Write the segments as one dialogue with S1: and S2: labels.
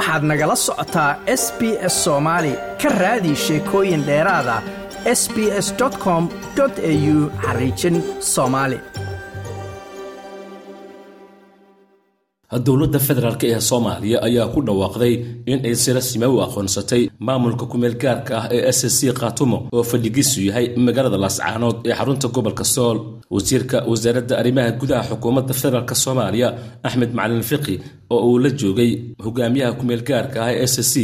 S1: waxaad nagala socotaa s b s soomaali ka raadi sheekooyin dheeraada s b s com au xariijin soomaali
S2: dowladda federaalk ee soomaaliya ayaa ku dhawaaqday in ay si rasmi u aqoonsatay maamulka kumeel gaarka ah ee s c khaatumo oo fadhigiisu yahay magaalada laascaanood ee xarunta gobolka sool. Wasiirka wasaaradda arrimaha gudaha xukuumadda federaalk soomaaliya axmed macalin fiqi oo uu la joogay hogaamiyaha kumeel gaarka ah ee s c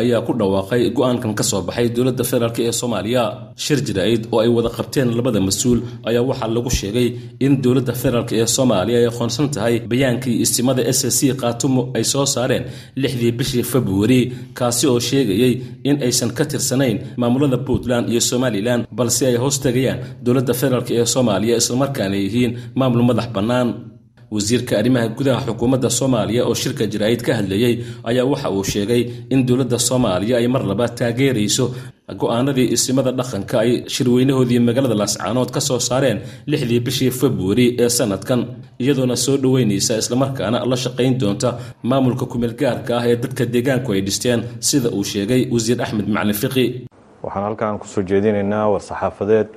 S2: ayaa ku dhawaaqay go'aankan ka soo baxay dowladda federaalk ee soomaaliya. Shir jira-id oo ay wada qabteen labada mas'uul ayaa waxaa lagu sheegay in dowladda federaalk ee soomaaliya ay aqoonsan tahay bayaankii istimada s c khaatumo ay soo saareen lixdii bishii februari kaasi oo sheegayey in aysan ka tirsanayn maamulada puntland iyo somalilan balse ay hoos tagayaan dowladda federaalk ee soomaaliya islamarkaana yihiin maamul madax bannaan wasiirka arrimaha gudaha xukuumadda soomaaliya oo shirka jaraa'id ka hadlayey ayaa waxa uu sheegay in dowladda soomaaliya ay mar laba taageerayso go'aanadii isimada dhaqanka ay shirweynahoodii magaalada laascaanood ka soo saareen lixdii bishii februari ee sanadkan iyadoona soo dhoweynaysa islamarkaana la shaqayn doonta maamulka kumeel gaarka ah ee dadka deegaanku ay dhisteen sida uu sheegay wasiir axmed macalin fiqi.
S3: Waxaan halkaan ku soo jeedinaynaa war-saxaafadeed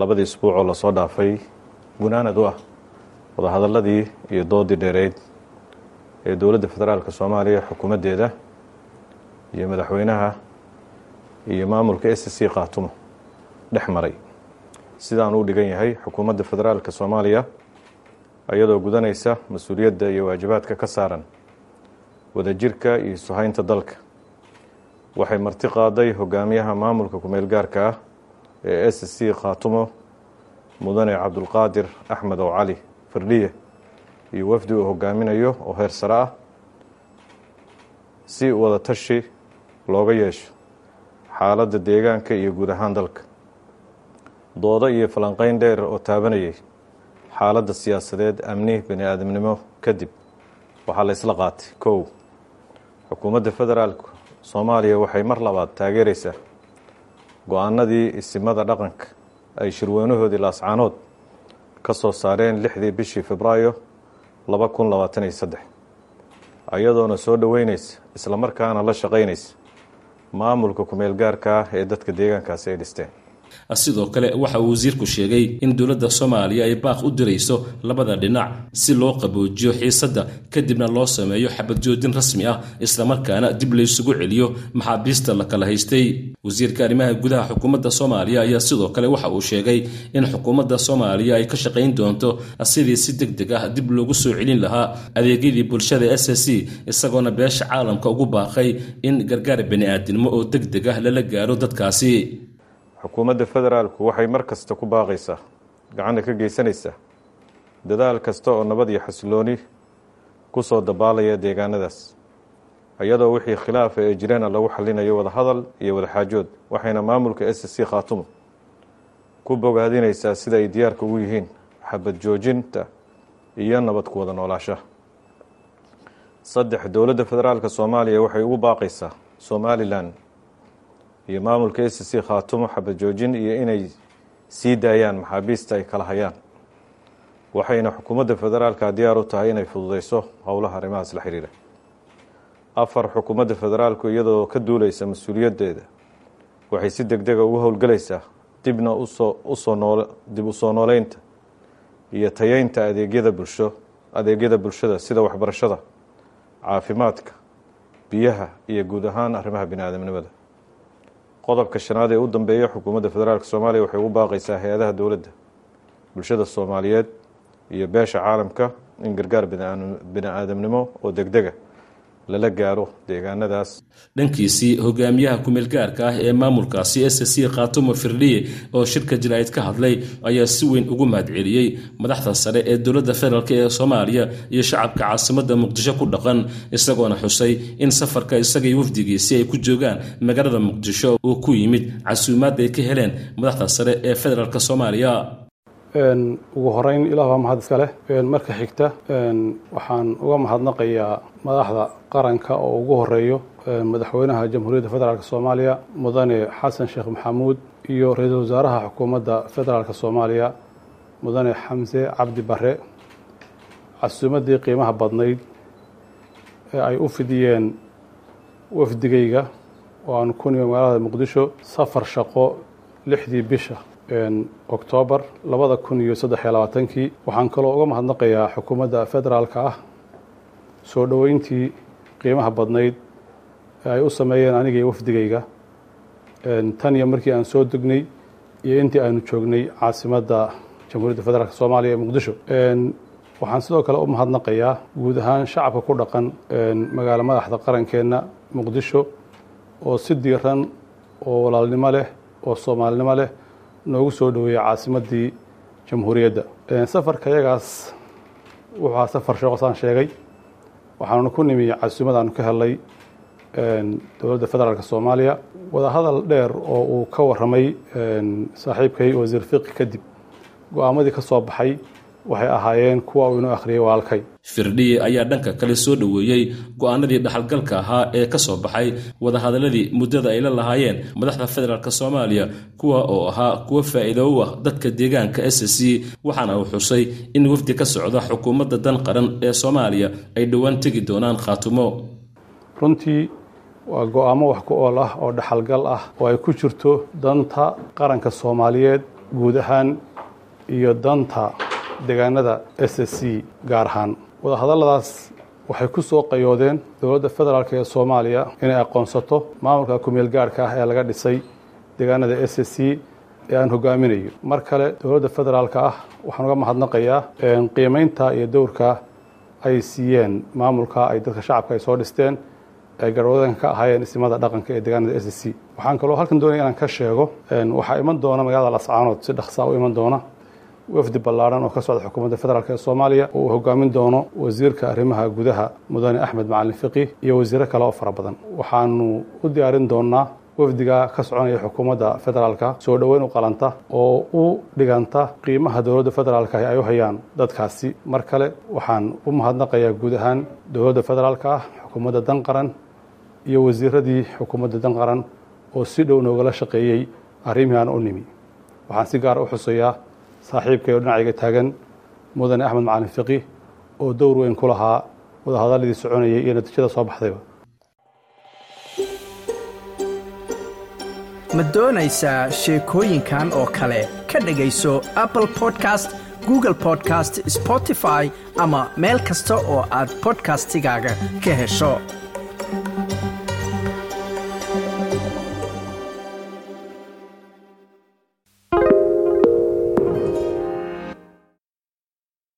S3: labadii isbuucoo la soo dhaafay gunaanad u ah wadahadaladii iyo doodii dheereyd ee dowladda federaalk soomaaliya xukuumaddeeda iyo madaxweynaha iyo maamulka s c khaatumo dhex maray. Sidaan uu dhigan yahay xukuumadda federaalk soomaaliya iyadoo gudanaysa mas'uuliyadda iyo waajibaadka ka saaran wadajirka iyo suhaynta dalka. Waxay marti qaaday hogaamiyaha maamulka kumeel gaarka ah ee s c khaatumo mudane cabdulqaadir axmed ow cali firdhiye iyo wafdi uu hogaaminayo oo heer sare ah si wada tashi looga yeesho xaaladda deegaanka iyo guud ahaan dalka. Doodo iyo falanqeyn dheer oo taabanayay xaaladda siyaasadeed amni bani aadamnimo kadib waxaa la isla qaatay. Kow xukuumadda federaalk soomaaliya waxay mar labaad taageeraysaa go'aanadii isimada dhaqanka ay shirweynahoodii laascaanood ka soo saareen lixdii bishii febraayo laba kun labaatan iyo saddex. Iyadoona soo dhoweynaysa islamarkaana la shaqaynaysa. Maamulka kumeel gaarka ah ee dadka deegaankaasi ay dhisteen
S2: sidoo kale waxa uu wasiirku sheegay in dowladda soomaaliya ay baaq u dirayso labada dhinac si loo qaboojiyo xiisadda kadibna loo sameeyo xabad joojin rasmi ah islamarkaana dib laysugu celiyo maxaabiista la kala haystay. Wasiirka arrimaha gudaha xukuumadda soomaaliya ayaa sidoo kale waxa uu sheegay in xukuumadda soomaaliya ay ka shaqayn doonto sidii si deg deg ah dib loogu soo celin lahaa adeegyadii bulshada s c isagoona beesha caalamka ugu baaqay in gargaar bani-aadinimo oo deg deg ah lala gaaro dadkaasi
S3: xukuumadda federaalku waxay mar kasta ku baaqaysaa gacanna ka geysanaysaa dadaal kasta oo nabad iyo xasilooni ku soo dabaalaya deegaanadaas iyadoo wixii khilaafa ee jirana lagu xalinayo wadahadal iyo wadaxaajood waxayna maamulka s c khaatumo ku bogaadinaysaa sida ay diyaarka ugu yihiin xabad joojinta iyo nabad ku wada noolaashaha saddex dowladda federaalk soomaaliya waxay ugu baaqaysaa somalilan iyo maamulka s c khaatumo xabad joojin iyo inay sii daayaan maxaabiista ay kala hayaan. Waxayna xukuumadda federaalka diyaar u tahay inay fududeyso howlaha arrimahaas la xiriira. Afar xukuumadda federaalku iyadoo ka duuleysa mas'uuliyaddeeda waxay si deg dega ugu howlgelaysaa dibna u soo u soo nool dib u soo nooleynta iyo tayeynta adeegyada bulsho adeegyada bulshada sida waxbarashada caafimaadka biyaha iyo guud ahaan arrimaha bini aadamnimada qodobka shanaad ee u dambeeya xukuumadda federaalk soomaaliya waxay ugu baaqaysaa hay'adaha dowladda bulshada soomaaliyeed iyo beesha caalamka in gargaar bini aadamnimo oo degdega lala gaaro deegaanadaas.
S2: Dhankiisii hogaamiyaha kumeel gaarka ah ee maamulkaasi s c khaatumo firdhiye oo shirka jaraa'id ka hadlay ayaa si weyn ugu mahadceliyey. Madaxda sare ee dowladda federaalk ee soomaaliya iyo shacabka caasimadda muqdisho ku dhaqan isagoona xusay in safarka isagaiyo wafdigiisi ay ku joogaan magaalada muqdisho uu ku yimid casuumaad ay ka heleen madaxda sare ee federaalk soomaaliya
S4: ugu horeyn ilaah waa mahad iska leh. Marka xigta waxaan uga mahadnaqayaa madaxda qaranka oo ugu horeeyo madaxweynaha jamhuuriyadda federaalk soomaaliya mudane xasan sheekh maxamuud iyo ra'iisul wasaaraha xukuumadda federaalk soomaaliya mudane xamse cabdi bare casuumaddii qiimaha badnayd ee ay u fidiyeen wafdigayga oo aan ku nimi magaalada muqdisho safar shaqo lixdii bisha oktoobar labada kun iyo saddex iyo labaatankii waxaan kaloo uga mahadnaqayaa xukuumadda federaalka ah. Soo dhoweyntii qiimaha badnayd ee ay u sameeyeen aniga iyo wafdigayga tan iyo markii aan soo degnay iyo intii aanu joognay caasimadda jamhuuriyadda federaalk soomaaliya ee muqdisho. Waxaan sidoo kale u mahadnaqayaa guud ahaan shacabka ku dhaqan magaalo madaxda qarankeenna muqdisho oo si diiran oo walaalnimo leh oo soomaalinimo leh noogu soo dhoweeyey caasimaddii jamhuuriyadda. Safarka yagaas wuxuu ahaa safar shooqosaan sheegay. Waxaanuna ku nimi casuumadaanu ka helnay dowladda federaalk soomaaliya. Wadahadal dheer oo uu ka warramay saaxiibkay wasiir fiqi kadib go'aamadii ka soo baxay waxay ahaayeen kuwa uu inoo akhriyay walaalkay
S2: firdhiye ayaa dhanka kale soo dhoweeyey go'aanadii dhaxalgalka ahaa ee ka soo baxay wadahadaladii muddada ay la lahaayeen madaxda federaalk soomaaliya kuwa oo ahaa kuwo faa'iido u ah dadka deegaanka s c waxaana uu xusay in wafdi ka socda xukuumadda dan qaran ee soomaaliya ay dhowaan tegi doonaan khaatumo.
S4: Runtii waa go'aamo wax ku ool ah oo dhaxalgal ah oo ay ku jirto danta qaranka soomaaliyeed guud ahaan iyo danta deegaanada s c gaar ahaan. Wadahadalladaas waxay ku soo qayoodeen dowladda federaalk ee soomaaliya inay aqoonsato maamulka kumeel gaarhka ah ee laga dhisay deegaanada s c ee aan hogaaminayo. Mar kale dowladda federaalka ah waxaan uga mahadnaqayaa qiimaynta iyo dowrka ay siiyeen maamulka ay dadka shacabka ay soo dhisteen ay garhwadanka ka ahaayeen ismada dhaqanka ee deegaanada s c. Waxaan kaloo halkan doonaya inaan ka sheego waxaa iman doona magaalada lascaanood si dhaqsaa u iman doona wafdi ballaaran oo ka socda xukuumadda federaalk ee soomaaliya oo uu hogaamin doono wasiirka arrimaha gudaha mudane axmed macalin fiqi iyo wasiiro kale oo fara badan. Waxaanu u diyaarin doonaa wafdiga ka soconaya xukuumadda federaalka soo dhoweyn u qalanta oo u dhiganta qiimaha dowladda federaalka ay u hayaan dadkaasi. Mar kale waxaan u mahadnaqayaa guud ahaan dowladda federaalka ah xukuumadda dan qaran iyo wasiiradii xukuumadda dan qaran oo si dhow noogala shaqeeyey arrimihii aan u nimi. Waxaan si gaara u xusayaa saaxiibkay oo dhinacayga taagan mudane axmed macalin fiqi oo dowr weyn ku lahaa wadahadaladii soconayay iyo natiijada soo baxdayba.
S1: Ma doonaysaa sheekooyinkan oo kale? Ka dhegayso apple podcast google podcast spotify ama meel kasta oo aad bodkastigaaga ka hesho